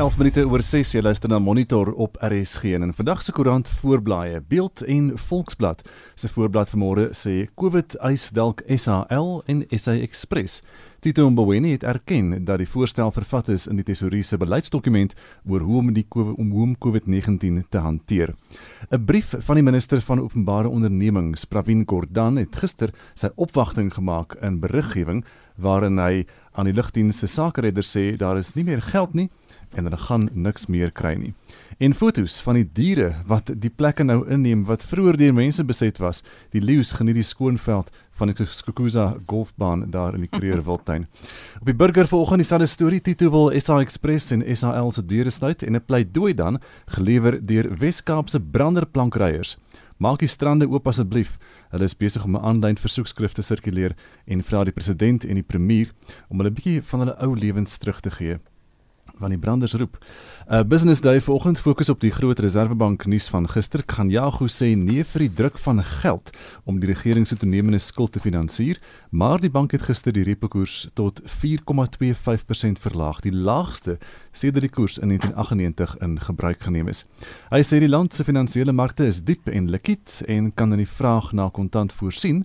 11 minute oor 6 jy luister na Monitor op RSG en vandag se koerant voorblaaie Beeld en Volksblad se voorblad vanmôre sê COVID eis dalk SAL en SA Express Tito Mboweni het erken dat die voorstel vervat is in die tesourier se beleidsdokument oor hoe om die hoe om COVID-19 te hanteer. 'n Brief van die minister van openbare ondernemings, Pravin Gordhan, het gister sy opwagting gemaak in beriggewing waarin hy aan die lugdiens se sakeredder sê daar is nie meer geld nie en hulle gaan niks meer kry nie. En fotos van die diere wat die plekke nou inneem wat vroeër deur mense beset was. Die leeu's geniet die skoonveld van die Skukuza golfbaan daar in die Kruger Wildtuin. Op die burger vanoggend dieselfde storie Tito wil SA Express en SAL se deure sluit en 'n pleidooi dan gelewer deur Wes-Kaapse branderplankryers. Maak die strande oop asseblief. Hulle is besig om 'n aanlyn versoekskrif te sirkuleer en vra die president en die premier om hulle 'n bietjie van hulle ou lewens terug te gee van die branders roep. 'n uh, Business Day vanoggend fokus op die groot Reservebank nuus van gister. Khanyago sê nee vir die druk van geld om die regering se toenemende skuld te finansier, maar die bank het gister die repo koers tot 4,25% verlaag, die laagste sedert die koers in 1998 in gebruik geneem is. Hy sê die land se finansiële markte is diep en likwid en kan in die vraag na kontant voorsien.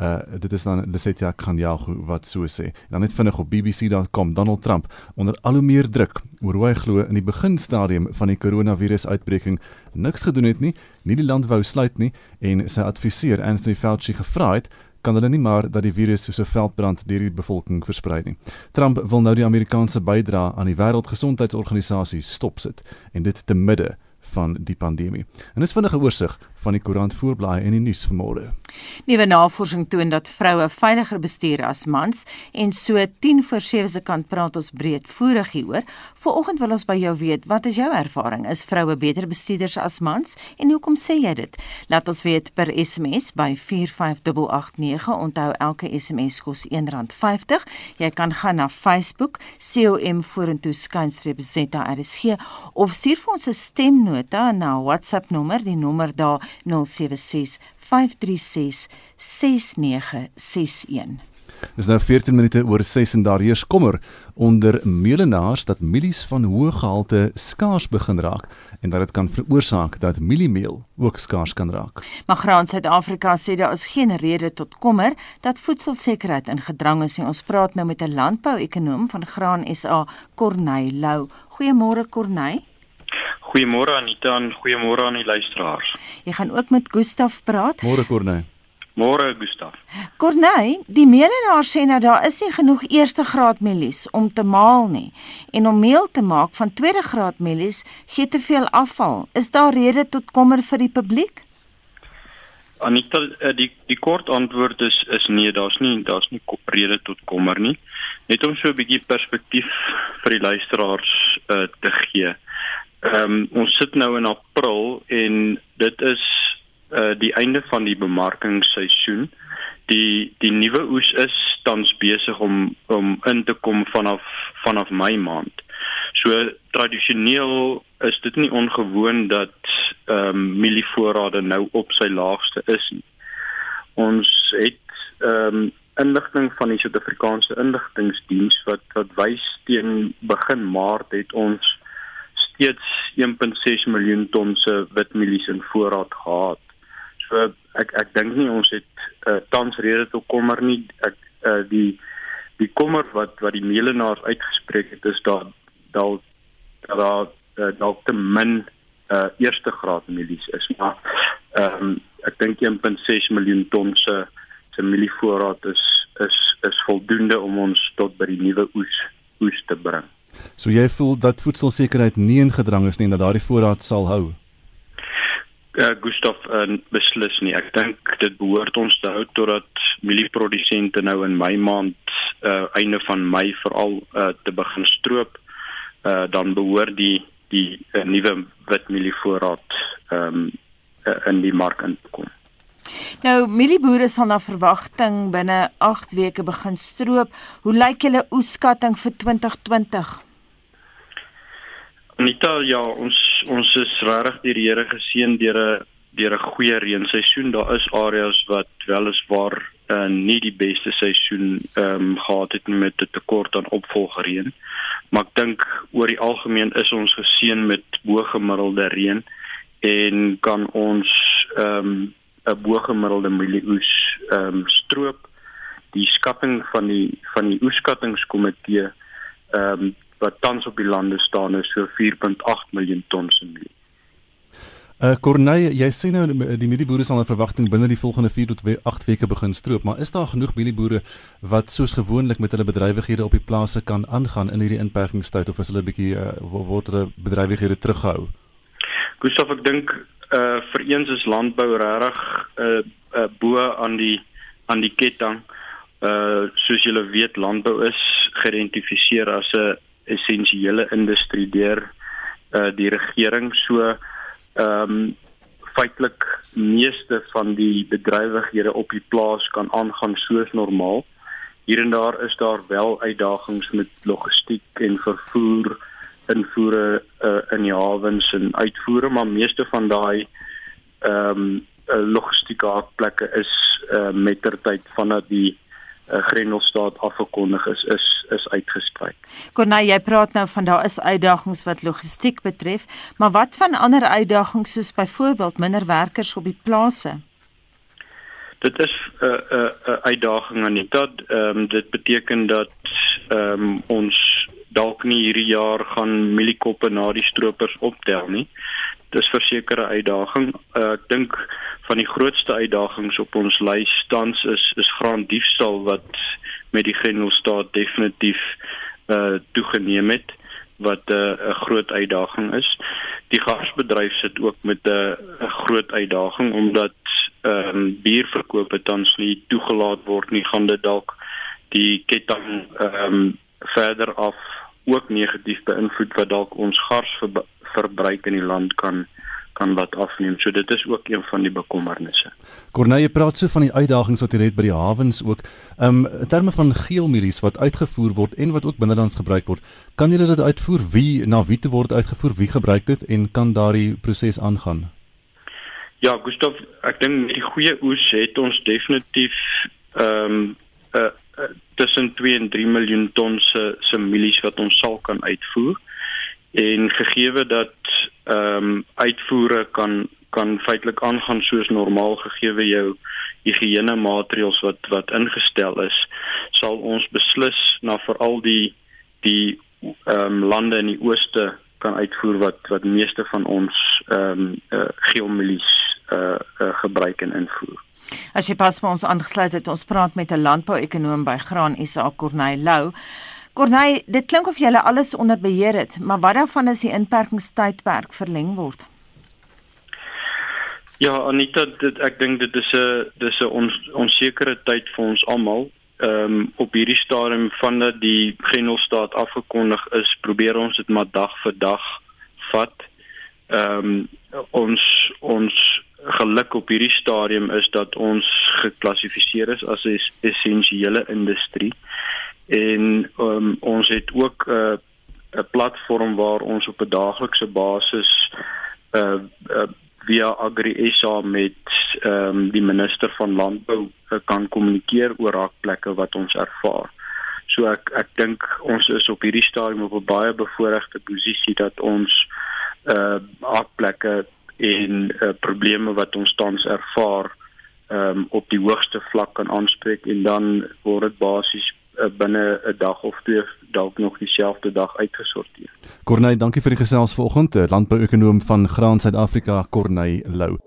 Uh dit is dan Lesetja Khanyago wat so sê. Dan net vinnig op bbc.com Donald Trump onder al hoe meer druk oor hoe hy glo in die beginstadium van die koronavirusuitbreking niks gedoen het nie, nie die land wou sluit nie en sy adviseur Anthony Fauci gevra het kan hulle nie maar dat die virus soos 'n veldbrand deur die bevolking versprei nie. Trump wil nou die Amerikaanse bydrae aan die Wêreldgesondheidsorganisasie stopsit en dit te midde van die pandemie. En dis vinnige oorsig van die koerant voorblaai en die nuus vanmôre. Nuwe navorsing toon dat vroue veiliger bestuur as mans en so 10 voor 7 se kant praat ons breedvoerig hieroor. Vanoggend wil ons by jou weet, wat is jou ervaring? Is vroue beter bestuurders as mans en hoekom sê jy dit? Laat ons weet per SMS by 45889. Onthou elke SMS kos R1.50. Jy kan gaan na Facebook com vorentoe skynstreep ZRSG of stuur vir ons 'n stemnota na WhatsApp nommer, die nommer daar 076 536 6961. Dis nou 14 minute oor 6 en daar heers kommer onder melenaars dat mielies van hoë gehalte skaars begin raak en dat dit kan veroorsaak dat mieliemeel ook skaars kan raak. Maar Graan Suid-Afrika sê daar is geen rede tot kommer dat voedselsekerheid in gedrang is nie. Ons praat nou met 'n landbouekonoom van Graan SA, Corneil Lou. Goeiemôre Corneil. Goeiemôre Anita en goeiemôre aan die luisteraars. Jy gaan ook met Gustaf praat. Môre Corneil. Môre Gustaf. Corneil, die meelenaar sê nou daar is nie genoeg eerste graad mielies om te maal nie en om meel te maak van tweede graad mielies gee te veel afval. Is daar rede tot kommer vir die publiek? Anita, eh, die die kort antwoord is is nee, daar's nie daar's nie rede tot kommer nie. Net om so 'n bietjie perspektief vir die luisteraars uh, te gee. Ehm um, ons sit nou in April en dit is uh die einde van die bemarkingsseisoen. Die die nuwe oes is tans besig om om in te kom vanaf vanaf Mei maand. So tradisioneel is dit nie ongewoon dat ehm um, mielievoorrade nou op sy laagste is nie. Ons het ehm um, inligting van die Suid-Afrikaanse Inligtingdiens wat wat wys teen begin Maart het ons steeds 1.6 miljoen ton se witmielies in voorraad gehad. So ek ek dink nie ons het uh, tans rede tot kommer nie. Ek uh, die die kommer wat wat die meelenaars uitgespreek het is daar dalk daar uh, dalk te min uh, eerste graad mielies is. Maar ehm um, ek dink 1.6 miljoen ton se se mielievoorraad is is is voldoende om ons tot by die nuwe oes oes te bring. So jy voel dat voedselsekerheid nie in gedrang is nie en dat daardie voorraad sal hou. Uh, Gustav uh, beslis nie. Ek dink dit behoort ons te hou totdat mielieprodusente nou in Mei maand uh einde van Mei veral uh te begin stroop. Uh dan behoort die die uh, nuwe witmielievoorraad ehm um, uh, in die mark in te kom. Nou mielieboere sal na verwagting binne 8 weke begin stroop. Hoe lyk julle oeskatting vir 2020? Anita, ja, ons ons is regtig die Here geseën deur 'n deur 'n goeie reenseisoen. Daar is areas wat weliswaar uh, nie die beste seisoen ehm um, gehad het met 'n tekort aan opvolgreën. Maar ek dink oor die algemeen is ons geseën met bo-gemiddelde reën en kan ons ehm um, 'n bo-gemiddelde mielieoes ehm um, stroop. Die skatting van die van die oeskattingskomitee ehm um, wat tans op die lande staan is so 4.8 miljoen ton se mielie. Uh Corneille, jy sê nou die mielieboere sal 'n verwagting binne die volgende 4 tot 8 weke begin stroop, maar is daar genoeg mielieboere wat soos gewoonlik met hulle bedrywighede op die plase kan aangaan in hierdie inperkingstyd of is hulle 'n bietjie uh, word hulle bedrywighede teruggehou? Gustav, ek dink uh vir eens is landbou regtig uh, uh, bo aan die aan die ketting. Uh soos julle weet, landbou is geïdentifiseer as 'n essensiële industrie deur uh die regering so ehm um, feitelik meeste van die bedrywighede op die plaas kan aangaan soos normaal. Hier en daar is daar wel uitdagings met logistiek en vervoer, invoere uh, in die hawens en uitvoere, maar meeste van daai ehm um, logistieke plekke is uh, mettertyd vanaf die uh, Grendelstaat afgekondig is is is uitgespreek. Kornay, jy praat nou van daar is uitdagings wat logistiek betref, maar wat van ander uitdagings soos byvoorbeeld minder werkers op die plase? Dit is 'n uh, 'n uh, uh, uitdaging aan dit. Ehm um, dit beteken dat ehm um, ons dalk nie hierdie jaar gaan mieliekoppe na die stroopers optel nie. Dis versekerde uitdaging. Uh, ek dink van die grootste uitdagings op ons lys tans is is graandiefstal wat met die Grendelstaat definitief uh toegeneem het wat 'n uh, 'n groot uitdaging is. Die gasbedryf sit ook met 'n 'n groot uitdaging omdat ehm um, bierverkope tans nie toegelaat word nie, gaan dit dalk die ketting ehm um, verder af ook negatief beïnvloed wat dalk ons garsverbruik in die land kan kan wat afneem. So dit is ook een van die bekommernisse. Corneille praat so van die uitdagings wat hier het by die hawens ook. Um in terme van geelmilies wat uitgevoer word en wat ook binnelands gebruik word, kan julle dit uitvoer? Wie na wie toe word uitgevoer? Wie gebruik dit en kan daardie proses aangaan? Ja, Gustav, ek dink met die goeie oes het ons definitief ehm um, uh, tussen 2 en 3 miljoen ton se se milies wat ons sal kan uitvoer. En gegeewe dat ehm um, uitvoere kan kan feitelik aangaan soos normaal gegeewe jou higiëne maatreëls wat wat ingestel is sal ons beslis na veral die die ehm um, lande in die ooste kan uitvoer wat wat meeste van ons ehm um, uh, geomilies uh, uh gebruik en invoer. As jy pas by ons aangesluit het, ons praat met 'n landbouekonoom by Graan SA Corneil Lou. Corneille, dit klink of jy alles onder beheer het, maar wat daarvan is die inperkingstydperk verleng word? Ja, Anita, dit, ek dink dit is 'n dis 'n ons onsekere tyd vir ons almal. Ehm um, op hierdie stadium vandat die Grendelstaat afgekondig is, probeer ons dit maar dag vir dag vat. Ehm um, ons ons geluk op hierdie stadium is dat ons geklassifiseer is as 'n essensiële industrie en um, ons het ook 'n uh, 'n platform waar ons op 'n daaglikse basis uh, uh via AgriSA met ehm um, die minister van landbou uh, kan kommunikeer oor raakplekke wat ons ervaar. So ek ek dink ons is op hierdie stadium op 'n baie bevoordeelde posisie dat ons uh raakplekke en uh, probleme wat ons tans ervaar um, op die hoogste vlak kan aanspreek en dan word dit basies uh, binne 'n dag of twee dalk nog dieselfde dag uitgesorteer. Corneille, dankie vir die gesels vanoggend. Landbouekonoom van Graan Suid-Afrika, Corneille Lou.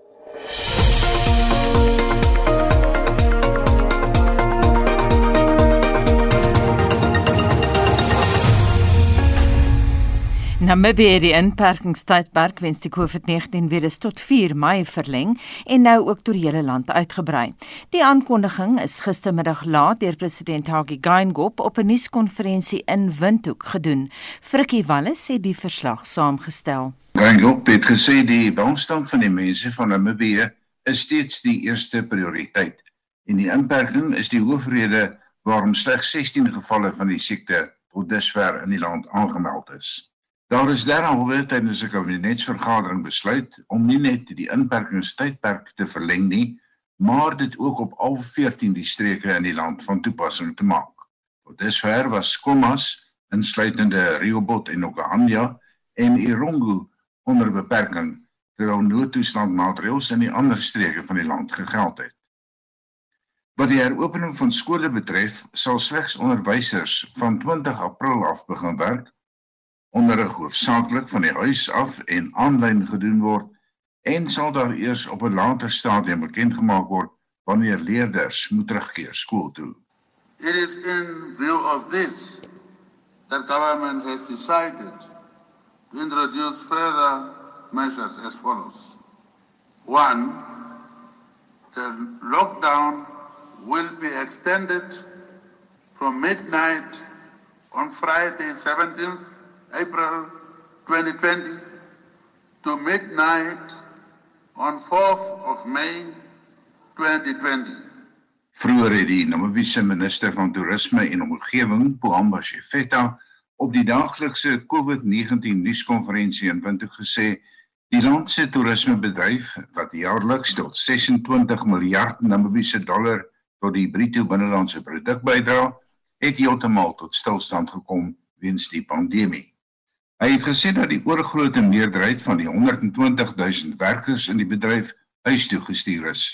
Namibië die inperkingstydperk wens die COVID-19 virus tot 4 Mei verleng en nou ook tot die hele land uitgebrei. Die aankondiging is gistermiddag laat deur president Hage Geingob op 'n nuuskonferensie in Windhoek gedoen. Frikkie Wallis het die verslag saamgestel. Geingob het gesê die welstand van die mense van Namibië is steeds die eerste prioriteit en die inperking is die hoofrede waarom slegs 16 gevalle van die siekte tot dusver in die land aangemeld is. Daar is derhalwe tydens 'n kabinetsvergadering besluit om nie net die inperkingstydperk te verleng nie, maar dit ook op al 14 die streke in die land van toepassing te maak. Tot dusver was Kommas insluitende Rehoboth en Okahanja en Irongo onder beperking terwyl noodtoestand maatreëls in die ander streke van die land gegeld het. Wat die heropening van skole betref, sal slegs onderwysers van 20 April af begin werk. Onderrig hoofsaaklik van die huis af en aanlyn gedoen word en sal daar eers op 'n later stadium bekend gemaak word wanneer leerders moet terugkeer skool toe. It is in view of this that government has decided to introduce further measures as follows. One, the lockdown will be extended from midnight on Friday, 17th April 2020 to midnight on 4th of May 2020. Vroeger het die Namibiese minister van toerisme en omgewing, Pohamba Shefeta, op die daaglikse COVID-19 nuuskonferensie in Windhoek gesê die land se toerismebedryf wat jaarliks tot 26 miljard Namibiese dollar tot die bruto binnelandse produk bydra, het heeltemal tot stilstand gekom weens die pandemie. Hy het gesê dat die oorgrootste meerderheid van die 120 000 werkers in die bedryf huis toe gestuur is.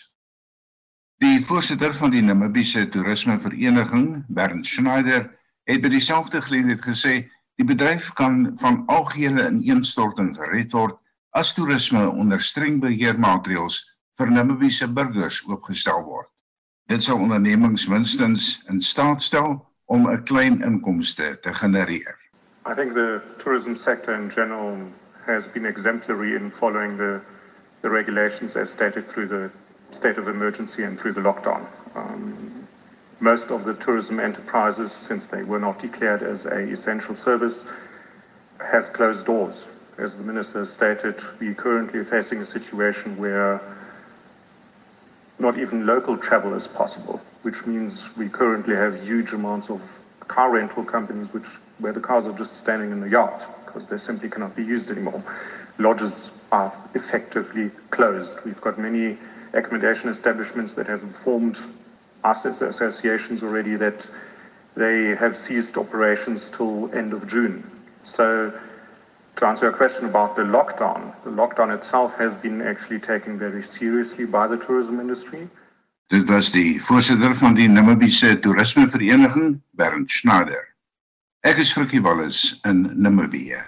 Die voorsitter van die Namibiese Toerismevereniging, Bernd Schneider, het by dieselfde geleentheid gesê die bedryf kan van algehele ineenstorting gered word as toerisme onder streng beheermaatreëls vir Namibiese burgers oopgestel word. Dit sal ondernemings minstens in staat stel om 'n klein inkomste te genereer. I think the tourism sector in general has been exemplary in following the, the regulations as stated through the state of emergency and through the lockdown. Um, most of the tourism enterprises, since they were not declared as a essential service, have closed doors. As the minister stated, we are currently facing a situation where not even local travel is possible, which means we currently have huge amounts of car rental companies which where the cars are just standing in the yard because they simply cannot be used anymore. Lodges are effectively closed. We've got many accommodation establishments that have informed us as associations already that they have ceased operations till end of June. So to answer your question about the lockdown, the lockdown itself has been actually taken very seriously by the tourism industry. Dit was die voorsitter van die Namibiese Toerismevereniging, Bernd Schneider. Ek is Frikkie Wallis in Namibië.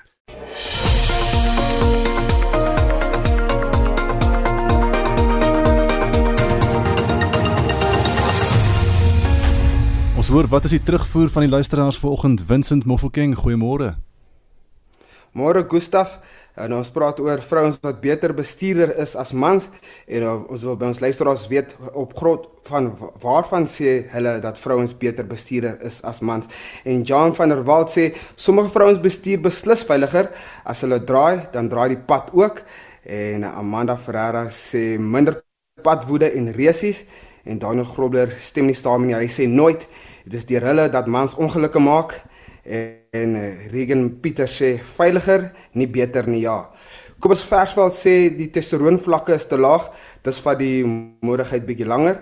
Ons hoor wat is die terugvoer van die luisteraars vanoggend Vincent Mofokeng, goeiemôre. Môre Gustaf, en ons praat oor vrouens wat beter bestuurder is as mans en uh, ons wil by ons luisteraars weet op grond van waarvan sê hulle dat vrouens beter bestuurder is as mans. En Jan van der Walt sê sommige vrouens bestuur beslis veiliger as hulle draai, dan draai die pad ook. En Amanda Ferreira sê minder padwoede en resies en Daniel Grobler stem nie saam nie. Hy sê nooit dit is deur hulle dat mans ongelukke maak en eh, Regan Pieter sê veiliger, nie beter nie ja. Kobus Versveld sê die testosteron vlakke is te laag, dis vat die moedigheid bietjie langer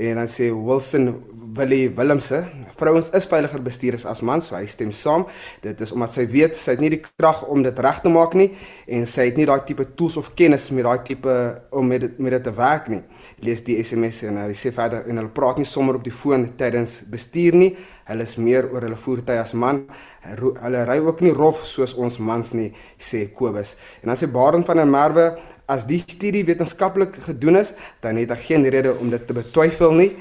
en dan sê Wilson Willie Willemse, vrouens is veiliger bestuurders as mans, so hy stem saam. Dit is omdat sy weet sy het nie die krag om dit reg te maak nie en sy het nie daai tipe tools of kennis met daai tipe om met dit met dit te werk nie. Lees die SMS en hy sê verder en hulle praat nie sommer op die foon tydens bestuur nie. Hulle is meer oor hulle voertuie as man. Hulle ry ook nie rof soos ons mans nie, sê Kobus. En dan sê Baron van der Merwe as die studie wetenskaplik gedoen is, dan het hy geen rede om dit te betwyfel nie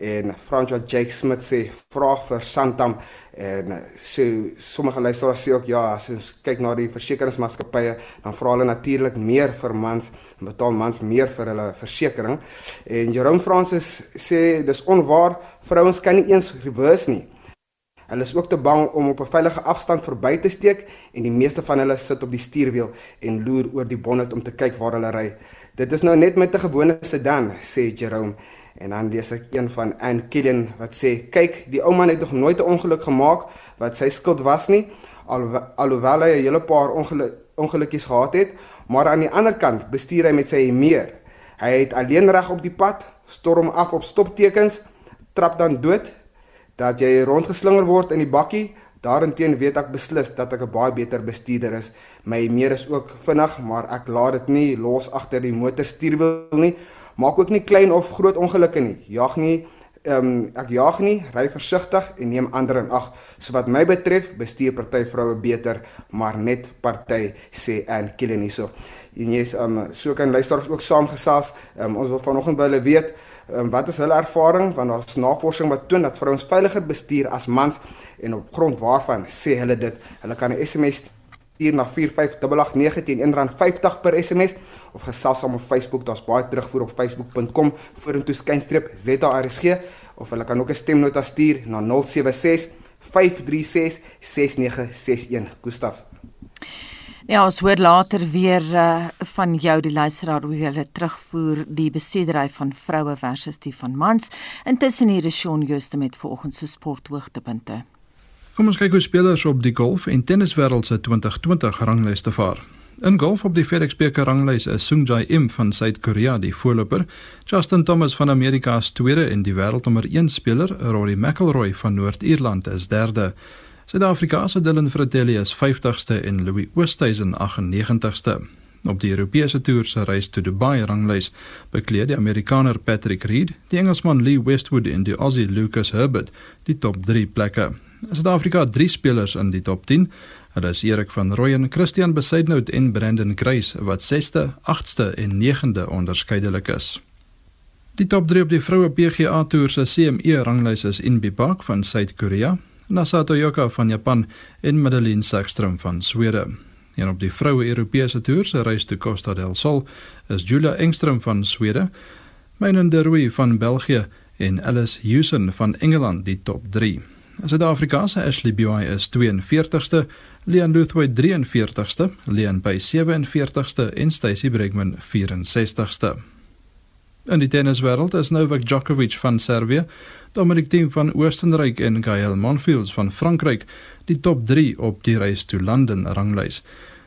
en Francois Jake Smith sê vra vir Santam en so sommige luisteraars sê ook ja as ons kyk na die versekeringsmaatskappye dan vra hulle natuurlik meer vir mans en betaal mans meer vir hulle versekerings en Jerome Francis sê dis onwaar vrouens kan nie eens reverse nie Hulle is ook te bang om op 'n veilige afstand verby te steek en die meeste van hulle sit op die stuurwiel en loer oor die bonnet om te kyk waar hulle ry. Dit is nou net met 'n gewone sedan, sê Jerome. En dan lees ek een van Ann Killian wat sê: "Kyk, die ou man het nog nooit 'n ongeluk gemaak wat sy skuld was nie, al alhoewel hy 'n hele paar ongeluk ongelukkies gehad het, maar aan die ander kant bestuur hy met sy meer. Hy het alleen reg op die pad, storm af op stoptekens, trap dan dood dat jy rondgeslinger word in die bakkie, Daarenteen weet ek beslis dat ek 'n baie beter bestuurder is. My meer is ook vinnig, maar ek laat dit nie los agter die motorstuurwiel nie. Maak ook nie klein of groot ongelukke nie. Jag nie Ehm um, ek jaag nie, ry versigtig en neem ander in ag. So wat my betref, bestuur party vroue beter, maar net party sê en killen hierso. En jy's ehm um, so kan luisteraars ook saamgesels. Ehm um, ons wil vanoggend by hulle weet, ehm um, wat is hulle ervaring want daar's navorsing wat toon dat vrouens veiliger bestuur as mans en op grond waarvan sê hulle dit. Hulle kan 'n SMS stuur na 45889 teen R1.50 per SMS of gesels saam op Facebook. Daar's baie terugvoer op facebook.com vorentoe skynstreep ZARSG of hulle kan ook 'n stemnota stuur na 076 536 6961. Gustaf. Ja, ons hoor later weer uh, van jou die luisteraar hoe jy terugvoer die besedery van vroue versus die van mans. Intussen hier is Shaun Jooste met vanoggend se sporthoogtepunte. Kom ons kyk hoe spelers op die golf en tenniswêreld se 2020 ranglys te vaar. In golf op die FedEx beker ranglys is Sung Jae Im van Suid-Korea die voorloper, Justin Thomas van Amerika is tweede en die wêreldnommer 1 speler, Rory McIlroy van Noord-Ierland is derde. Suid-Afrika se Dylan Fratelli is 50ste en Louis Oosthuizen 98ste. Op die Europese toer se reis te Dubai ranglys bekleed die Amerikaner Patrick Reed, die Engelsman Lee Westwood en die Aussie Lucas Herbert die top 3 plekke. Suid-Afrika het 3 spelers in die top 10. Hulle is Erik van Rooyen, Christian Besaidnout en Brandon Grace wat 6ste, 8ste en 9de onderskeidelik is. Die top 3 op die vroue PGA Tour se CME ranglys is Inbi Park van Suid-Korea, Nasato Yoka van Japan en Madeline Sackstrom van Swede. En op die vroue Europese Tour se reis te Costa del Sol is Julia Engström van Swede, Meinen de Rooy van België en Alice Hewson van Engeland die top 3. Suid-Afrika se Ashley Buy is 42ste, Leon Luthway 43ste, Leon by 47ste en Stacy Bregman 64ste. In die tenniswêreld is Novak Djokovic van Servië, Dominic Thiem van Oostenryk en Gael Monfils van Frankryk die top 3 op die reis toe Londen ranglys.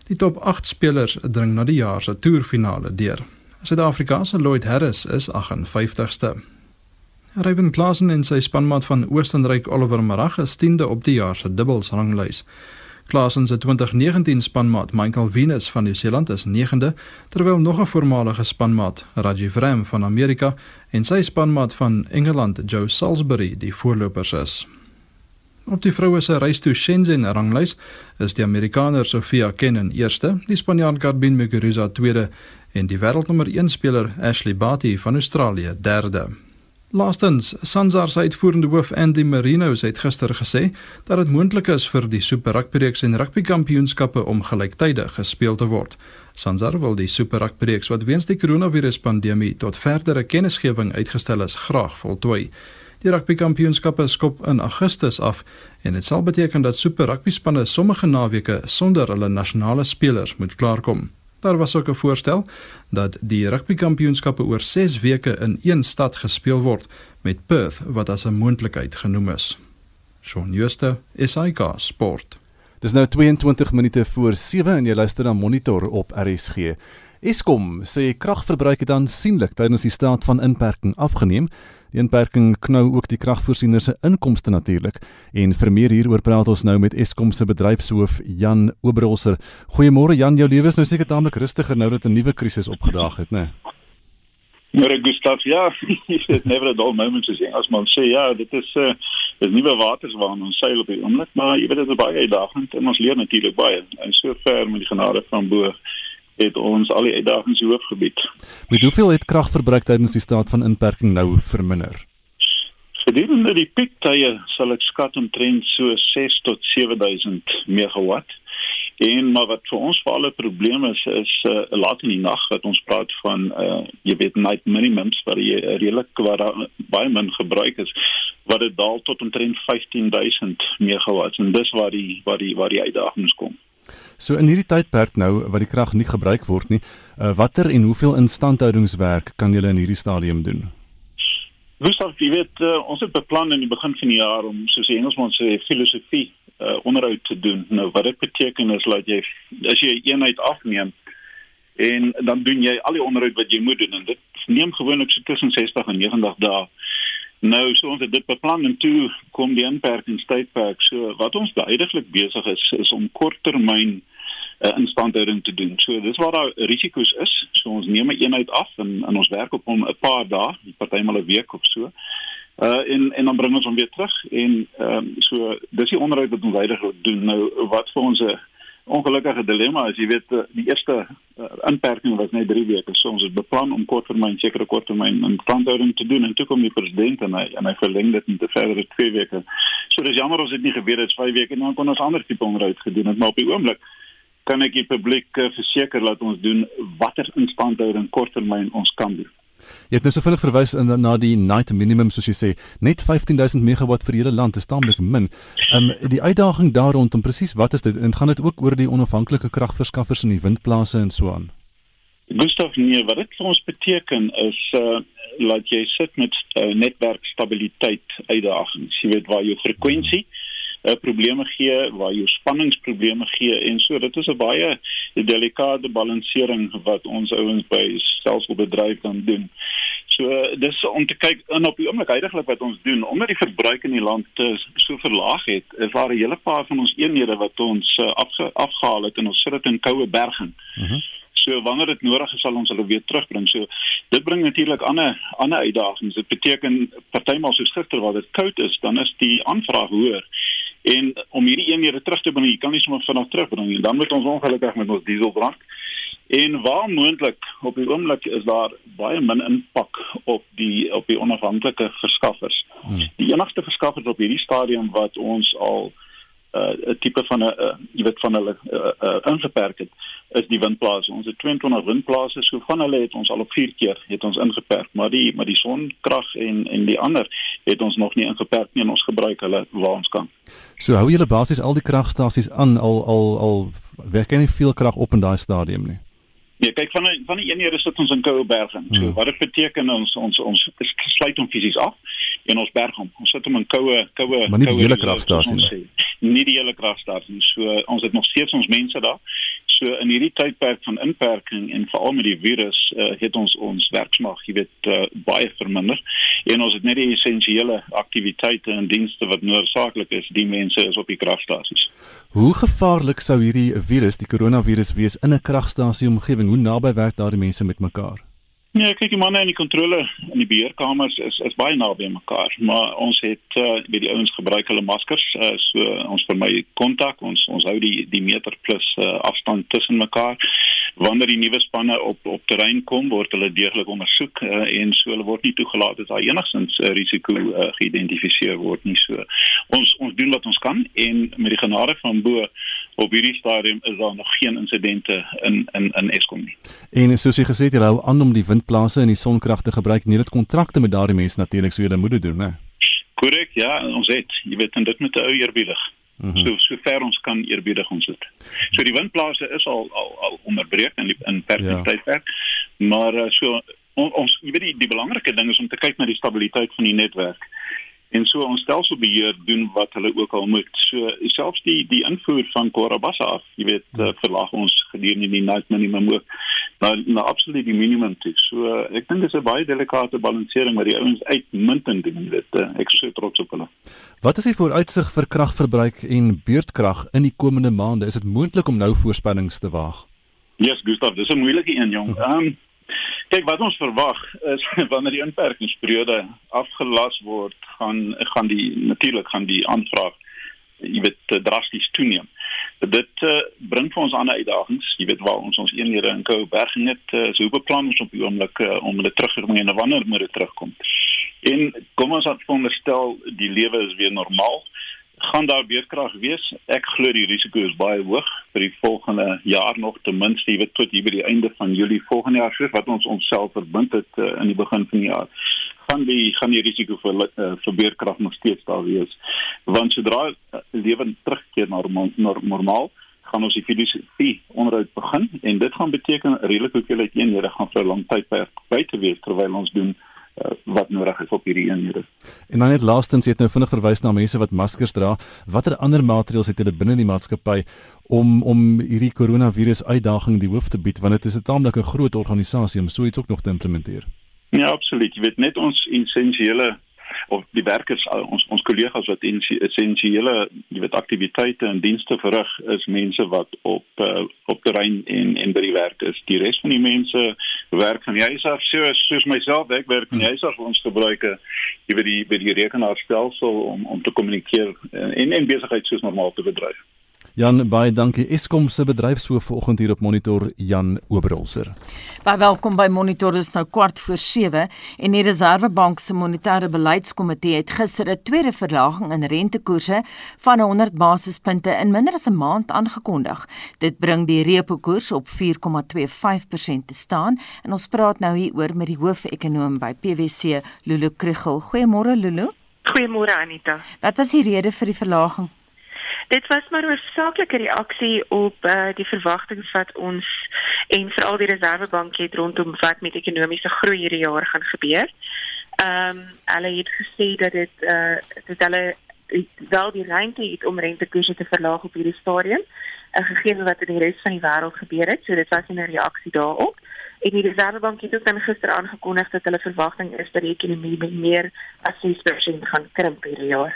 Die top 8 spelers dring na die jaar se toerfinale deur. Suid-Afrika se Lloyd Harris is 58ste. Ryan Klaasen en sy spanmaat van Oostenryk Oliver Marag is 10de op die jaar se dubbels ranglys. Klaasen se 2019 spanmaat Michael Venus van Nieu-Seeland is 9de, terwyl nog 'n voormalige spanmaat, Rajiv Ram van Amerika, en sy spanmaat van Engeland, Joe Salisbury, die voorlopers is. Op die vroue se reis toe Shenzhen ranglys is die Amerikaner Sofia Kenin eerste, die Spanjaard Garbine Muguruza tweede en die wêreldnommer 1 speler Ashley Barty van Australië derde. Laastens, Sansar se uitvoerende hoof Andy Marino het gister gesê dat dit moontlik is vir die Super Rugby reeks en rugby kampioenskappe om gelyktydig gespeel te word. Sansar wil die Super Rugby reeks wat weens die koronaviruspandemie tot verdere kennisgewing uitgestel is, graag voltooi. Die rugby kampioenskappe skop in Augustus af en dit sal beteken dat Super Rugby spanne sommige naweke sonder hulle nasionale spelers moet klaarkom. Daar was ook 'n voorstel dat die rugbykampioenskappe oor 6 weke in een stad gespeel word met Perth wat as 'n moontlikheid genoem is. Shaun Schuster, SAK Sport. Dis nou 22 minute voor 7 en jy luister na Monitor op RSG. Eskom sê kragverbruik het aansienlik tydens die staat van inperking afgeneem. Die inperking knou ook die kragvoorsieners se inkomste natuurlik. En vir meer hieroor praat ons nou met Eskom se bedryfshoof Jan Oberholzer. Goeiemôre Jan, jou lewe is nou seker taamlik rustiger nou dat 'n nuwe krisis opgedaag het, né? Maar Gustav, ja, it's never a dull moment to say. As man sê, ja, dit is 'n uh, dis nuwe waters waarna ons seil op die oomblik, maar jy weet dit is baie uitdagend en ons leer natuurlik baie. En sover met die genade van bo het ons al die uitdagings hoofgebied. Met hoeveel het kragverbruik tydens die staat van inperking nou verminder? Gedurende die piektye sal ek skat omtrent so 6 tot 7000 megawatt. En maar wat vir ons veral 'n probleem is is uh, laat in die nag wat ons praat van uh, jy weet night minimums wat jy uh, redelik wat baie min gebruik is wat dit daal tot omtrent 15000 megawatt en dis waar die waar die waar die uitdagings kom. So in hierdie tydperk nou wat die krag nie gebruik word nie, uh, watter en hoeveel instandhoudingswerk kan julle in hierdie stadium doen? Gustav, jy weet uh, ons het beplan in die begin van die jaar om soos die Engelsman sê filosofie uh, onderhoud te doen. Nou wat dit beteken is dat jy as jy 'n eenheid afneem en dan doen jy al die onderhoud wat jy moet doen en dit neem gewoonlik so tussen 60 en 90 dae Nou so ons het dit beplan en toe kom die inperkingstydperk. So wat ons duidelik besig is is om korttermyn uh, instandhouding te doen. So dis waar daar risiko's is. So ons neem 'n eenheid af en, en ons werk op hom 'n paar dae, partymal 'n week of so. Uh en en dan bring ons hom weer terug en ehm um, so dis die onderhoud wat ons duidelik doen. Nou wat vir ons 'n ongelukkige dilemma is, jy weet eh, die eerste uh, inperking was net 3 weke. So ons het beplan om korttermyn sekere korttermyn instandhouding te doen en toe kom die president en hy en hy verleng dit net verder 2 weke. So dis jammer ons het nie geweet dit is 5 weke en dan kon ons ander tipe onderhoud gedoen het, maar op die oomblik kan ek die publiek uh, verseker dat ons doen watter instandhouding korttermyn ons kan doen. Jy het nou so vinnig verwys in na die night minimum soos jy sê, net 15000 megawatt vir hele land is taamlik min. Ehm um, die uitdaging daar rondom presies wat is dit en gaan dit ook oor die onafhanklike kragverskaffers in die windplase en so aan? Gustav nee, wat dit vir ons beteken is uh laat jy sit met uh, netwerkstabiliteit uitdagings. Jy weet waar jou frekwensie hmm uh, probleme gee, waar jou spanningsprobleme gee en so dit is 'n baie delikate balansering wat ons ouens by selfbedryf dan doen. So dis om te kyk in op die oomblik heidaglik wat ons doen omdat die verbruik in die land uh, so verlaag het, is daar 'n hele paar van ons eenhede wat ons uh, afge, afgehaal het en ons sit dit in koue berging. Uh mhm. -huh. So wanneer dit nodig is sal ons hulle weer terugbring. So dit bring natuurlik ander ander uitdagings. Dit beteken partymal soos gister waar dit koud is, dan is die aanvraag hoër. En om hierdie eenhede terug te bring, jy kan nie sommer vinnig terugbring nie. Dan moet ons ongelukkig met ons diesel brand. En waar moontlik op die oomblik is daar baie min impak op die op die onafhanklike verskaffers. Hmm. Die enigste verskaffers op hierdie stadium wat ons al uh, 'n tipe van 'n uh, jy weet van hulle uh, uh, ingeperk het is die windplase. Ons het 22 windplase, so van hulle het ons al op 4 keer het ons ingeperk, maar die maar die sonkrag en en die ander het ons nog nie ingeperk nie en ons gebruik hulle waar ons kan. So hou julle basies al die kragstasies aan al al al werk nie veel krag op in daai stadium nie. Nee, kyk van die, van die eenhede sit ons in Koubergen. So hmm. wat dit beteken ons ons ons sluit hom fisies af en ons berg hom. Ons sit hom in koue koue Maar nie die hele kragstasie nie. Nie die hele kragstasie. So ons het nog steeds ons mense daar. So in hierdie tydperk van inperking en veral met die virus uh, het ons ons werksmag, jy weet, uh, baie verminder. En ons het net die essensiële aktiwiteite en dienste wat noodsaaklik is, die mense is op die kragstasies. Hoe gevaarlik sou hierdie virus, die koronavirus wees in 'n kragstasie omgewing? Hoe naby werk daardie mense met mekaar? Nee, kyk, die manne in die kontrole in die beheerkamers is is baie naby mekaar, maar ons het uh, by die ouens gebruik hulle maskers, uh, so ons vermy kontak, ons ons hou die die meter plus uh, afstand tussen mekaar. Wanneer die nuwe spanne op op terrein kom, word hulle deeglik ondersoek uh, en so hulle word nie toegelaat as daar enigstens 'n uh, risiko uh, geïdentifiseer word nie. So ons ons doen wat ons kan en met die genade van bo op hierdie stadium is daar nog geen insidente in in in Eskom nie. En soos jy gesê het, jy hou aan om die windplase en die sonkrag te gebruik. Nie dit kontrakte met daardie mense natuurlik sou jy dan moet doen, né? Korrek, ja, ons het, jy weet, en dit moet ou eerbiedig. Mm -hmm. So so ver ons kan eerbiedig ons dit. So die windplase is al al al onderbreek in die in perspektiefwerk. Ja. Maar uh, so on, ons jy weet die, die belangrike ding is om te kyk na die stabiliteit van die netwerk en so ons stelselbeheer doen wat hulle ook al moet. So selfs die die invoer van Korabassa af, jy weet, uh, verlaag ons gedurende die night minimum ook na na absoluut die minimum toe. So uh, ek dink dis 'n baie delikate balansering wat die ouens uitmuntend doen dit. Uh, ek is so trots op hulle. Wat is die vooruitsig vir kragverbruik en beurtkrag in die komende maande? Is dit moontlik om nou voorspellings te waag? Ja, yes, Gustav, dis 'n moeilike een, jong. Ehm um, Kyk wat ons verwag is wanneer die inperkingsperiode afgelas word, gaan gaan die natuurlik gaan die aanvraag jy weet drasties toeneem. Dit uh, bring vir ons ander uitdagings, jy weet waar ons ons eenhede in Koubergen het, uh, so beplan ons op die oomblik uh, om hulle terug te bring en wanneer moet dit terugkom. En kom ons aan veronderstel die lewe is weer normaal gaan daar beerkrag wees. Ek glo die risiko is baie hoog vir die volgende jaar nog ten minste, jy weet tot hier by die einde van Julie volgende jaar soos wat ons onsself verbind het uh, in die begin van die jaar. Gaan die gaan die risiko vir uh, vir beerkrag nog steeds daar wees. Want sodra uh, lewe terugkeer na normaal, normaal gaan ons die filosofie onderhoud begin en dit gaan beteken redelik hoeveelheid eenhede gaan vir 'n lang tyd by te wees terwyl ons doen uh, wat nodig is op hierdie eenhede. En dan net laastens het nou vinnig verwys na mense wat maskers dra. Watter ander maatreëls het hulle binne die maatskappy om om hierdie koronavirus uitdaging die hoof te bied want dit is 'n taamlik 'n groot organisasie om so iets ook nog te implementeer. Ja, absoluut. Jy weet net ons essensiële of die werkers ons ons kollegas wat essensiële jy weet aktiwiteite en dienste verrig is mense wat op uh, op terrein en en by die werk is. Die res van die mense werk van die huis af soos soos myself ek werk van die huis af ons gebruik jy weet die by die rekenaarstelsel om om te kommunikeer en en besigheid soos normaal te bedryf. Jan baie dankie. Eskom se bedryfshoof vanoggend hier op Monitor Jan Oberholzer. Baie welkom by Monitor is nou kwart voor 7 en die Reserwebank se monetêre beleidskomitee het gister 'n tweede verlaging in rentekoerse van 100 basispunte in minder as 'n maand aangekondig. Dit bring die repo koers op 4,25% te staan en ons praat nou hier oor met die hoofekonoom by PwC Lulu Krugel. Goeiemôre Lulu. Goeiemôre Anita. Wat was die rede vir die verlaging? Dit was maar 'n oorsaaklike reaksie op uh, die verwagtinge wat ons en veral die Reserwebank het rondom wat met ekonomiese groei hierdie jaar gaan gebeur. Ehm um, hulle het gesê dat dit eh uh, dit hulle wel die ruimte het om rentekoerse te verlaag op hierdie stadium, uh, gegee wat in die res van die wêreld gebeur het. So dit was 'n reaksie daarop. En die Reserwebank het ook gister aangekondig dat hulle verwagting is dat die ekonomie meer as 6% gaan krimp hierdie jaar.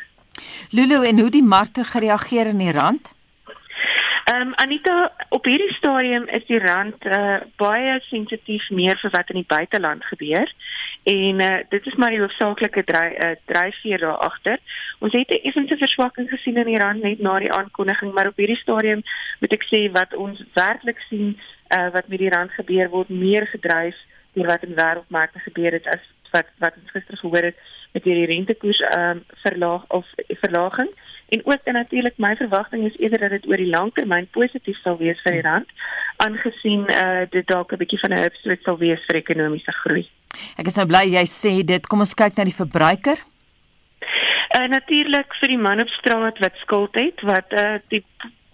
Lulu en hoe die markte gereageer in die rand? Ehm um, Anita, op hierdie stadium is die rand uh, baie sensitief meer vir wat in die buiteland gebeur. En uh, dit is maar die hoofsaaklike dry, uh, dryfveer daar agter. Ons het 'n effense verswakking gesien in die rand net na die aankondiging, maar op hierdie stadium moet ek sê wat ons werklik sien uh, wat met die rand gebeur word meer gedryf deur wat in wêreldmarkte gebeur het as wat wat ons gister gehoor het met hierdie rentekoers ehm um, verlaag of verlaging en ook en natuurlik my verwagting is eerder dat dit oor die lang termyn positief sal wees vir die rand aangesien eh uh, dit dalk 'n bietjie van 'n upswing sal wees vir ekonomiese groei. Ek is nou bly jy sê dit. Kom ons kyk na die verbruiker. Uh, natuurlik vir die man op straat wat skuld het wat uh, die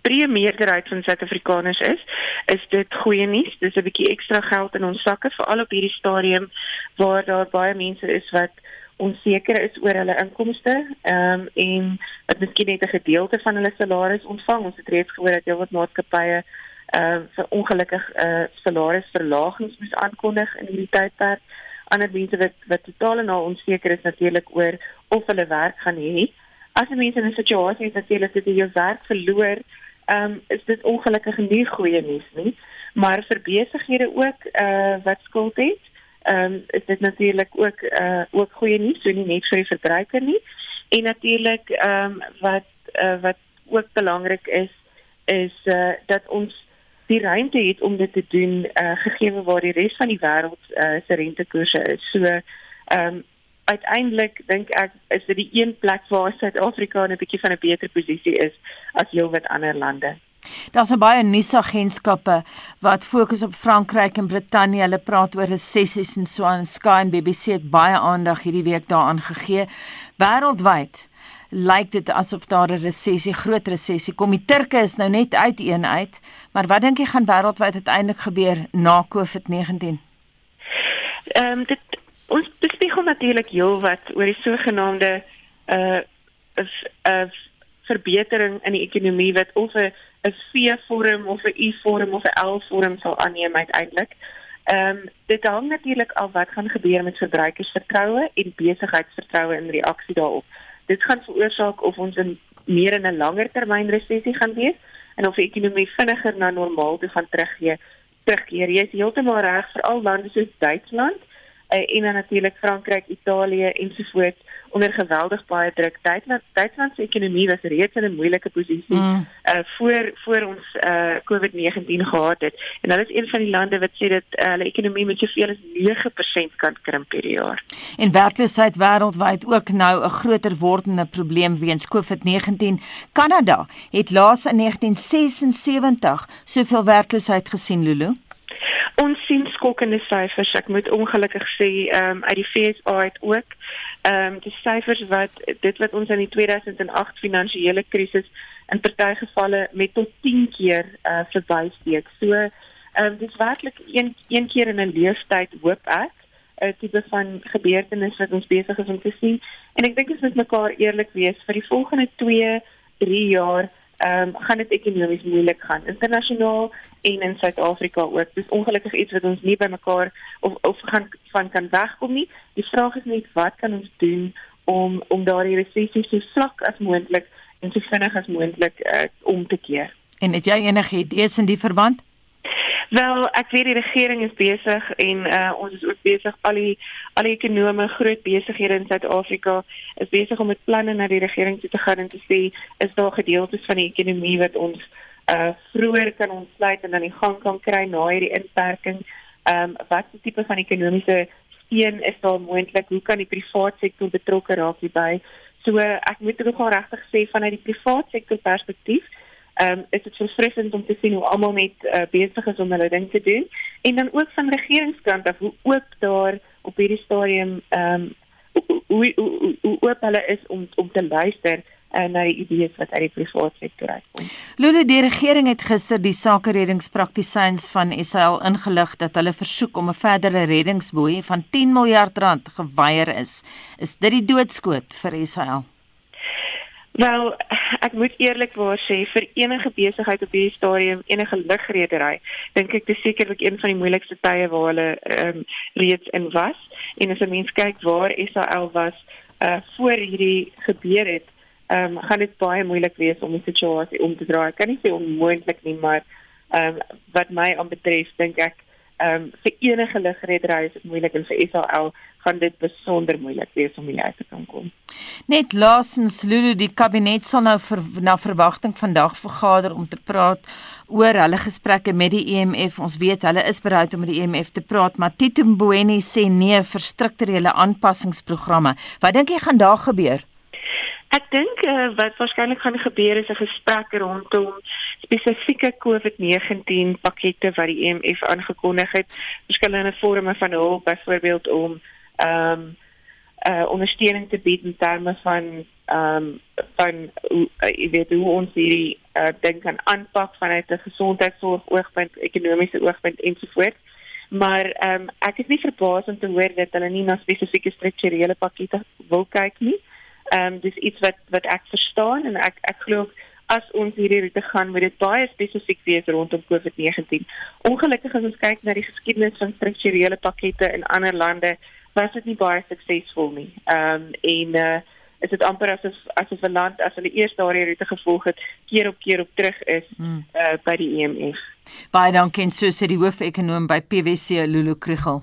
breë meerderheid van Suid-Afrikaners is, is dit goeie nuus. Dis 'n bietjie ekstra geld in ons sakke veral op hierdie stadium waar daar baie mense is wat onseker is oor hulle inkomste ehm um, en wat miskien net 'n gedeelte van hulle salaris ontvang. Ons het reeds gehoor dat heelwat maatskappye ehm uh, vir ongelukkig eh uh, salarisverlagings moes aankondig in hierdie tydperk. Ander mense wat wat totaal en al onseker is natuurlik oor of hulle werk gaan hê. As mense in 'n situasie is natuurlik dat jy jou werk verloor, ehm um, is dit ongelukkig nie goeie nuus nie. Maar vir besighede ook eh uh, wat skuld het ehm um, is dit natuurlik ook uh ook goeie nuus, so nie net vir die verbruiker nie. En natuurlik ehm um, wat uh, wat ook belangrik is is uh dat ons die ruimte het om dit te doen uh gegee waar die res van die wêreld uh se rentekoerse is. So ehm um, uiteindelik dink ek is dit die een plek waar Suid-Afrika in 'n bietjie van 'n beter posisie is as heelwat ander lande. Daar's baie nuusagentskappe wat fokus op Frankryk en Brittanje. Hulle praat oor resessies en so aan. Sky en BBC het baie aandag hierdie week daaraan gegee. Wêreldwyd lyk dit asof daar 'n resessie, groot resessie kom. Die Turke is nou net uit een uit, maar wat dink jy gaan wêreldwyd uiteindelik gebeur na COVID-19? Ehm um, dit ons bespiegel natuurlik heelwat oor die sogenaamde uh is 'n verbetering in die ekonomie wat of 'n 'n V-vorm of 'n U-vorm of 'n L-vorm sal aanneem uiteindelik. Ehm um, dit hang natuurlik af wat gaan gebeur met verbruikersvertroue en besigheidsvertroue in reaksie daarop. Dit gaan veroorsaak of ons in meer in 'n langer termyn resessie gaan wees en of die ekonomie vinniger na normaal toe gaan terugkeer. Terugkeer. Jy is heeltemal reg vir al lande soos Duitsland uh, en dan natuurlik Frankryk, Italië ensovoorts onder geweldig baie druk. Duitsland Duitsland se ekonomie was reeds in 'n moeilike posisie mm. uh voor voor ons uh COVID-19 gehad het. En hulle is een van die lande wat sê dat uh, hulle ekonomie met soveel as 9% kan krimp hierdie jaar. En werkloosheid wêreldwyd ook nou 'n groter wordende probleem weens COVID-19. Kanada het laas in 1976 soveel werkloosheid gesien, Lulu. Ons sien skokkende syfers. Ek moet ongelukkig sê, ehm um, uit die FSA het ook ehm um, die syfers wat dit wat ons in die 2008 finansiële krisis in party gevalle met tot 10 keer uh, eh, verbysteek. So ehm um, dis werklik een een keer in 'n leeftyd hoop ek 'n tipe van gebeurtenis wat ons besig is om te sien. En ek dink ons moet mekaar eerlik wees vir die volgende 2, 3 jaar um, gaan dit ekonomies moeilik gaan internasionaal en in Suid-Afrika ook. Dis ongelukkig iets wat ons nie by mekaar of of gaan van kan wegkom nie. Die vraag is net wat kan ons doen om om daardie resessie so vlak as moontlik en so vinnig as moontlik uh, om te keer. En het jy enige idees in die verband? Wel, ek weet die regering is besig en uh, ons is ook besig al die al die ekonome groot besighede in Suid-Afrika is besig om met planne na die regering toe te gaan en te sê is daar gedeeltes van die ekonomie wat ons uh vroeër kan ontsluit en dan die gang kan kry na hierdie inperking. Ehm um, wat se tipe van ekonomiese steun is daar moontlik? Hoe kan die private sektor betrokke raak hierby? So ek moet nogal regtig sê vanuit die private sektor perspektief ehm um, is dit verfrissend om te sien hoe almal net uh, besig is om hulle ding te doen en dan ook van regeringskant af hoe ook daar op hierdie stadium ehm um, hoe hoe hoe oop hulle is om om te luister en na die idees wat uit die private sektor uitkom. Lulu die regering het gister die sakereddingspraktisyns van SAL ingelig dat hulle versoek om 'n verdere reddingsboei van 10 miljard rand geweier is. Is dit die doodskoot vir SAL? Wel, ek moet eerlikwaar sê vir enige besigheid op hierdie stadium, enige lugredery, dink ek dis sekerlik een van die moeilikste tye waar hulle ehm um, reeds in was. En as 'n mens kyk waar SAL was uh voor hierdie gebeur het, ehm um, gaan dit baie moeilik wees om die situasie om te draai. Ek kan nie sê onmoontlik nie, maar ehm um, wat my aanbetref, dink ek ehm um, vir enige lugredery is dit moeilik en vir SAL gaan dit besonder moeilik wees om hier uit te kan kom. Net laasens Lulu die kabinet sal nou vir, na verwagting vandag vergader om te praat oor hulle gesprekke met die EMF. Ons weet hulle is bereid om met die EMF te praat, maar Tito Mboweni sê nee vir strukturele aanpassingsprogramme. Wat dink jy gaan daar gebeur? Ek dink uh, wat waarskynlik gaan gebeur is 'n gesprek rondom spesifieke COVID-19 pakkette wat die EMF aangekondig het, verskillende forme van hulp, byvoorbeeld om ehm um, uh ondersteuning te bied in terme van ehm um, van uh, jy weet hoe ons hierdie uh, ding kan aanpak vanuit 'n gesondheidsorg oogpunt, ekonomiese oogpunt ensovoorts. Maar ehm um, ek is nie verbaas om te hoor dat hulle nie na spesifieke strukturele pakkette wil kyk nie. Ehm um, dis iets wat wat ek verstaan en ek ek glo as ons hierdie route gaan moet dit baie spesifiek wees rondom COVID-19. Ongelukkig as ons kyk na die geskiedenis van strukturele pakkette in ander lande, was dit nie baie suksesvol nie. Ehm um, en uh is dit amper asof asof 'n land as hulle eers daardie route gevolg het, keer op keer op terug is hmm. uh by die EMF. Baie dankie en so sê die hoofekonoom by PwC Lulu Krugel.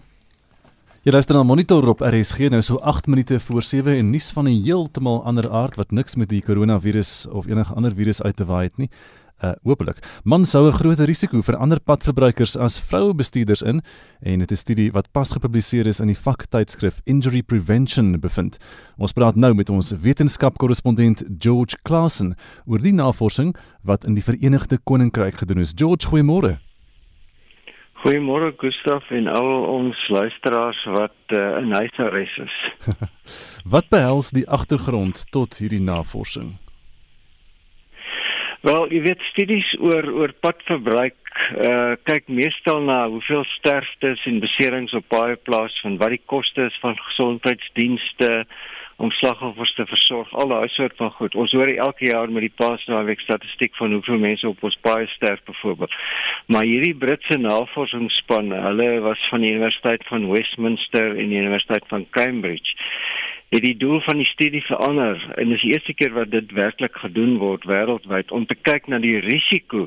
Jy luister na Monitor op RSG nou so 8 minute voor 7 en nuus van 'n heeltemal ander aard wat niks met die koronavirus of enige ander virus uit te waai het nie uh hopelik. Man sou 'n groter risiko vir ander padverbruikers as vroue bestuurders in en dit is 'n studie wat pas gepubliseer is in die vaktydskrif Injury Prevention bevind. Ons praat nou met ons wetenskapkorrespondent George Claassen oor die navorsing wat in die Verenigde Koninkryk gedoen is. George, goeiemôre. Goeiemôre Gustaf en al ons luisteraars wat uh, in huisarrest is. wat behels die agtergrond tot hierdie navorsing? Wel, jy weet studies oor oor padverbruik uh kyk meestal na hoeveel sterftes en beserings op paaie plaas van wat die koste is van gesondheidsdienste om slagoffers te versorg, al daai soort van goed. Ons hoor elke jaar met die paasnaweek statistiek van hoeveel mense op ons paaie sterf byvoorbeeld. Maar hierdie Britse navorsingsspan, hulle was van die Universiteit van Westminster en die Universiteit van Cambridge het die doel van die studie verander en dis die eerste keer wat dit werklik gedoen word wêreldwyd om te kyk na die risiko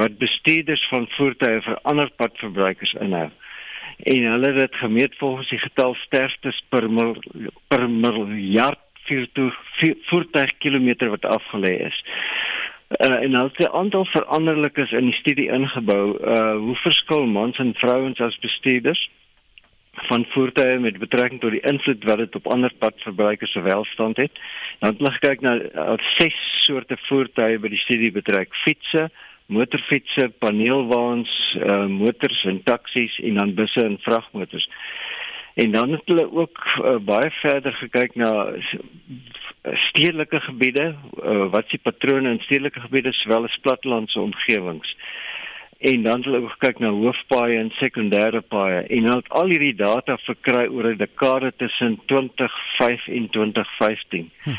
wat bestuurders van voertuie vir ander padverbruikers inhou. En hulle het dit gemeet volgens die getal sterftes per mil, per miljard voertuigkilometer wat afgelê is. Uh, en as die aantal veranderlikes in die studie ingebou, uh hoe verskil mans en vrouens as bestuurders? van voertuie met betrekking tot die invloed wat dit op ander padverbruikers se welstand het. Dan het hulle gekyk na uh, ses soorte voertuie by die studie betrek: fietsse, motorfietsse, paneelwaens, uh, motors en taksies en dan busse en vragmotors. En dan het hulle ook uh, baie verder gekyk na stedelike gebiede, uh, wat se patrone in stedelike gebiede sowel as plattelandse omgewings. En dan het hulle ook gekyk na hoofpaaie en sekondêre paaie en hulle het al hierdie data verkry oor 'n dekade tussen 2005 en 2015. Hm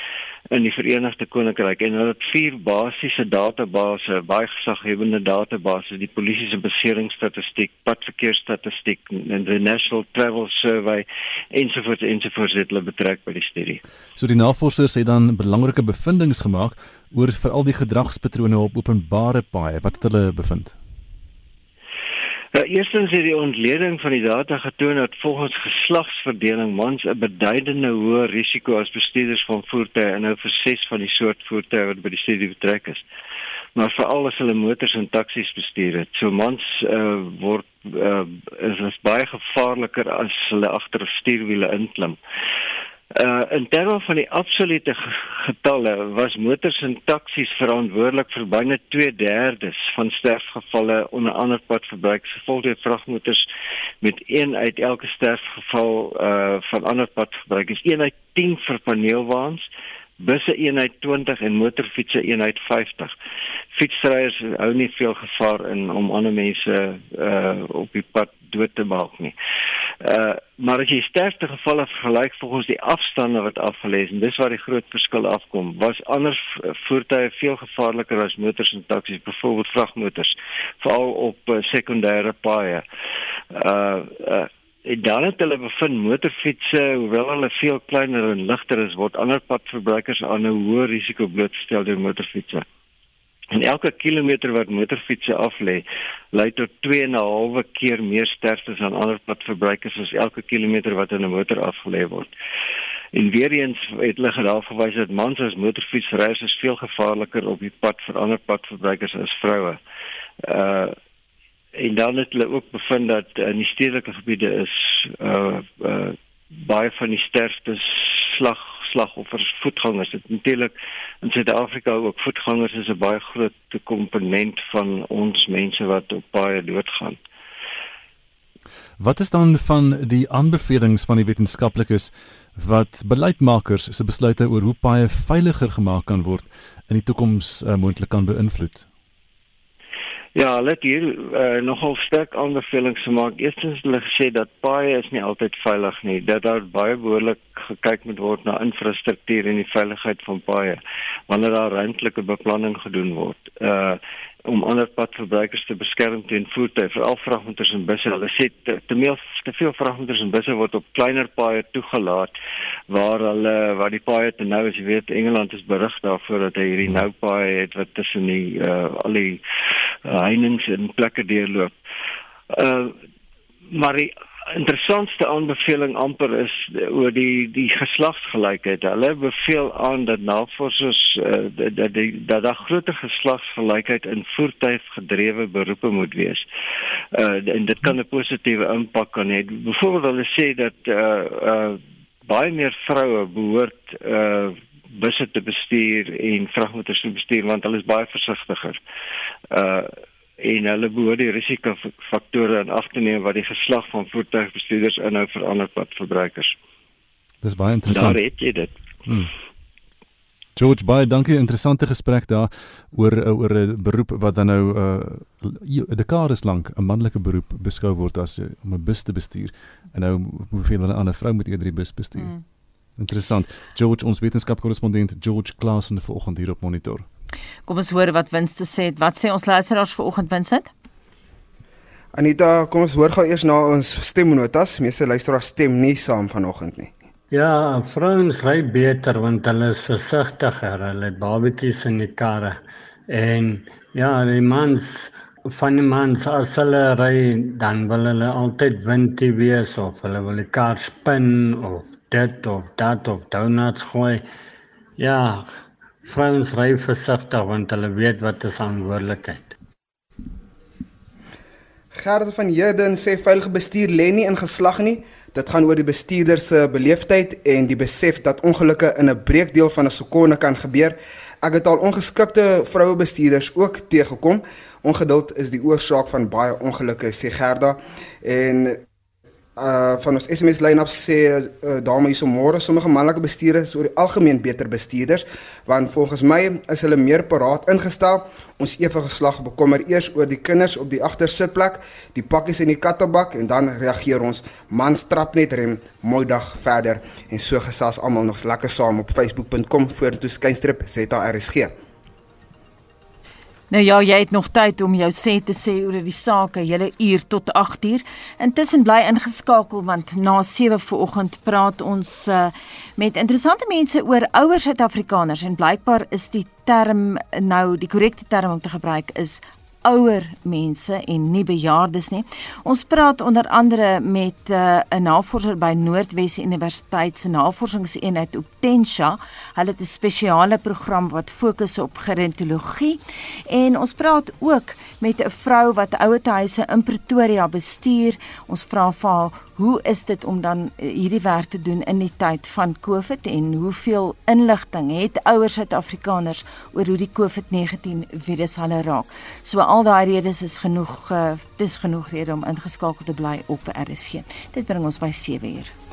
in die Verenigde Koninkryk en hulle het vier basiese database, baie gesaghebende database, die polisie se beseringsstatistiek, padverkeersstatistiek en die National Travel Survey ensovoorts ensovoorts het hulle betrek by die studie. So die navorsers het dan belangrike bevindinge gemaak oor veral die gedragspatrone op openbare paaie. Wat het hulle bevind? Nou, eerstens het die ontleding van die data getoon dat volgens geslagsverdeling mans 'n beduidende hoër risiko as bestuurders van voertuie en nou vir ses van die soort voertuie wat by die studie betrek is. Maar veral as hulle motors en taksies bestuur het. So mans uh, word uh, is, is baie gevaarliker as hulle agter stuurwiele inklim. Uh in terme van die absolute getalle was motors en taksies verantwoordelik vir byna 2/3 van sterfgevalle onder ander padverbruik. Gevolg deur vragmotors met 1 uit elke sterfgeval uh van ander padverbruik. Is 1 uit 10 vir paneelwaans busse 1 uit 20 en motorfietsse 1 uit 50 fietsryers hou nie veel gevaar in om ander mense uh op die pad dood te maak nie. Uh maar as jy sterfte gevalle vergelyk volgens die afstande wat afgelees en dis waar die groot verskil afkom, was ander voertuie veel gevaarliker as motors en taksies, byvoorbeeld vragmotors, veral op uh, sekondêre paaie. Uh, uh En dan het hulle bevind motorfietsse, hoewel hulle veel kleiner en ligter is, word ander padverbruikers aan 'n hoër risiko blootgestel deur motorfietsse. En elke kilometer wat motorfietsse aflê, lei tot 2.5 keer meer sterftes aan ander padverbruikers as elke kilometer wat in 'n motor afgelê word. En weer eens het hulle gedaal verwys dat mans as motorfietsryers is veel gevaarliker op die pad vir ander padverbruikers as vroue. Uh en dan het hulle ook bevind dat in die stedelike gebiede is uh, uh baie van die sterftes slag slagoffers voetgangers. Dit natuurlik in Suid-Afrika ook voetgangers is 'n baie groot komponent van ons mense wat op baie doodgaan. Wat is dan van die aanbevelings van die wetenskaplikes wat beleidsmakers se besluite oor hoe paaie veiliger gemaak kan word in die toekoms uh, moontlik kan beïnvloed? Ja, let hier uh, nogal sterk aanbevelings gemaak. Eerstens hulle gesê dat paaie is nie altyd veilig nie. Dat daar baie behoorlik gekyk moet word na infrastruktuur en die veiligheid van paaie wanneer daar ruimtelike beplanning gedoen word. Uh om ander padverbruikers te beskerm teen voertuie, veral vragmotors en busse. Hulle sê te, te, meer, te veel vragmotors en busse word op kleiner paaie toegelaat waar hulle waar die paaie te nou is. Jy weet Engeland is berig daarvoor dat hy hierdie nou paaie het wat tussen die uh al die heininge en plekke deurloop. Uh maar die interessantste aanbeveling amper is oor die die geslagsgelykheid. Hulle beveel aan dat navorsers uh, dat die dat daar groter geslagsgelykheid in voertuiggedrewe beroepe moet wees. Uh en dit kan 'n positiewe impak kan hê. Byvoorbeeld hulle sê dat uh uh baie meer vroue behoort uh busse te bestuur en vragmotors te bestuur want hulle is baie versigtiger. Uh en hulle behoort die risikofaktore in ag te neem wat die geslag van voertuigbestuurders inhou vir ander padverbruikers. Dis baie interessant. Daar het jy dit. Hmm. George baie dankie interessante gesprek daar oor oor 'n beroep wat dan nou 'n uh, dekades lank 'n manlike beroep beskou word as om 'n bus te bestuur en nou hoeveel hulle aan 'n vrou moet eerder die bus bestuur. Hmm. Interessant. George ons wetenskapkorrespondent George Klassen vanoggend hier op monitor. Kom ons hoor wat Winste sê. Wat sê ons luisteraars vanoggend Winsit? Anita, kom ons hoor gou eers na ons stemnotas. Meeste luisteraars stem nie saam vanoggend nie. Ja, vrouens ry beter want hulle is versigtiger. Hulle het babetjies in die karre. En ja, die mans van die mans as hulle ry, dan wil hulle altyd windie wees of hulle wil die kar spin of dit of dat of donuts gooi. Ja, Vrouens ry versigtig want hulle weet wat is verantwoordelikheid. Gerde van Heerden sê veilige bestuur lê nie in geslag nie. Dit gaan oor die bestuurder se beleefdheid en die besef dat ongelukke in 'n breekdeel van 'n sekonde kan gebeur. Ek het al ongeskikte vroue bestuurders ook teëgekom. Ongeduld is die oorsaak van baie ongelukke, sê Gerda. En uh van ons SMS line-up sê uh, dame hierso môre sommige manlike bestuurders oor die algemeen beter bestuurders want volgens my is hulle meer paraat ingestel. Ons ewige geslag bekommer eers oor die kinders op die agtersitplek, die pakkies in die kattebak en dan reageer ons man strap net rem mooi dag verder en so gesels almal nog lekker saam op facebook.com vorentoe skynstrip ZARSG. Nou ja, jy het nog tyd om jou sê te sê oor die saak, hele uur tot 8uur. Intussen bly ingeskakel want na 7 vanoggend praat ons uh, met interessante mense oor ouer Suid-Afrikaners en blykbaar is die term nou die korrekte term om te gebruik is ouer mense en nie bejaardes nie. Ons praat onder andere met uh, 'n navorser by Noordwes Universiteit se navorsingseenheid op Tensha. Hulle het 'n spesiale program wat fokus op gerontologie en ons praat ook met 'n vrou wat ouetehuise in Pretoria bestuur. Ons vra vir haar Hoe is dit om dan eh, hierdie werk te doen in die tyd van COVID en hoeveel inligting het ouers Suid-Afrikaners oor hoe die COVID-19 virus hulle raak? So al daai redes is genoeg uh, dis genoeg rede om ingeskakel te bly op RSG. Dit bring ons by 7:00.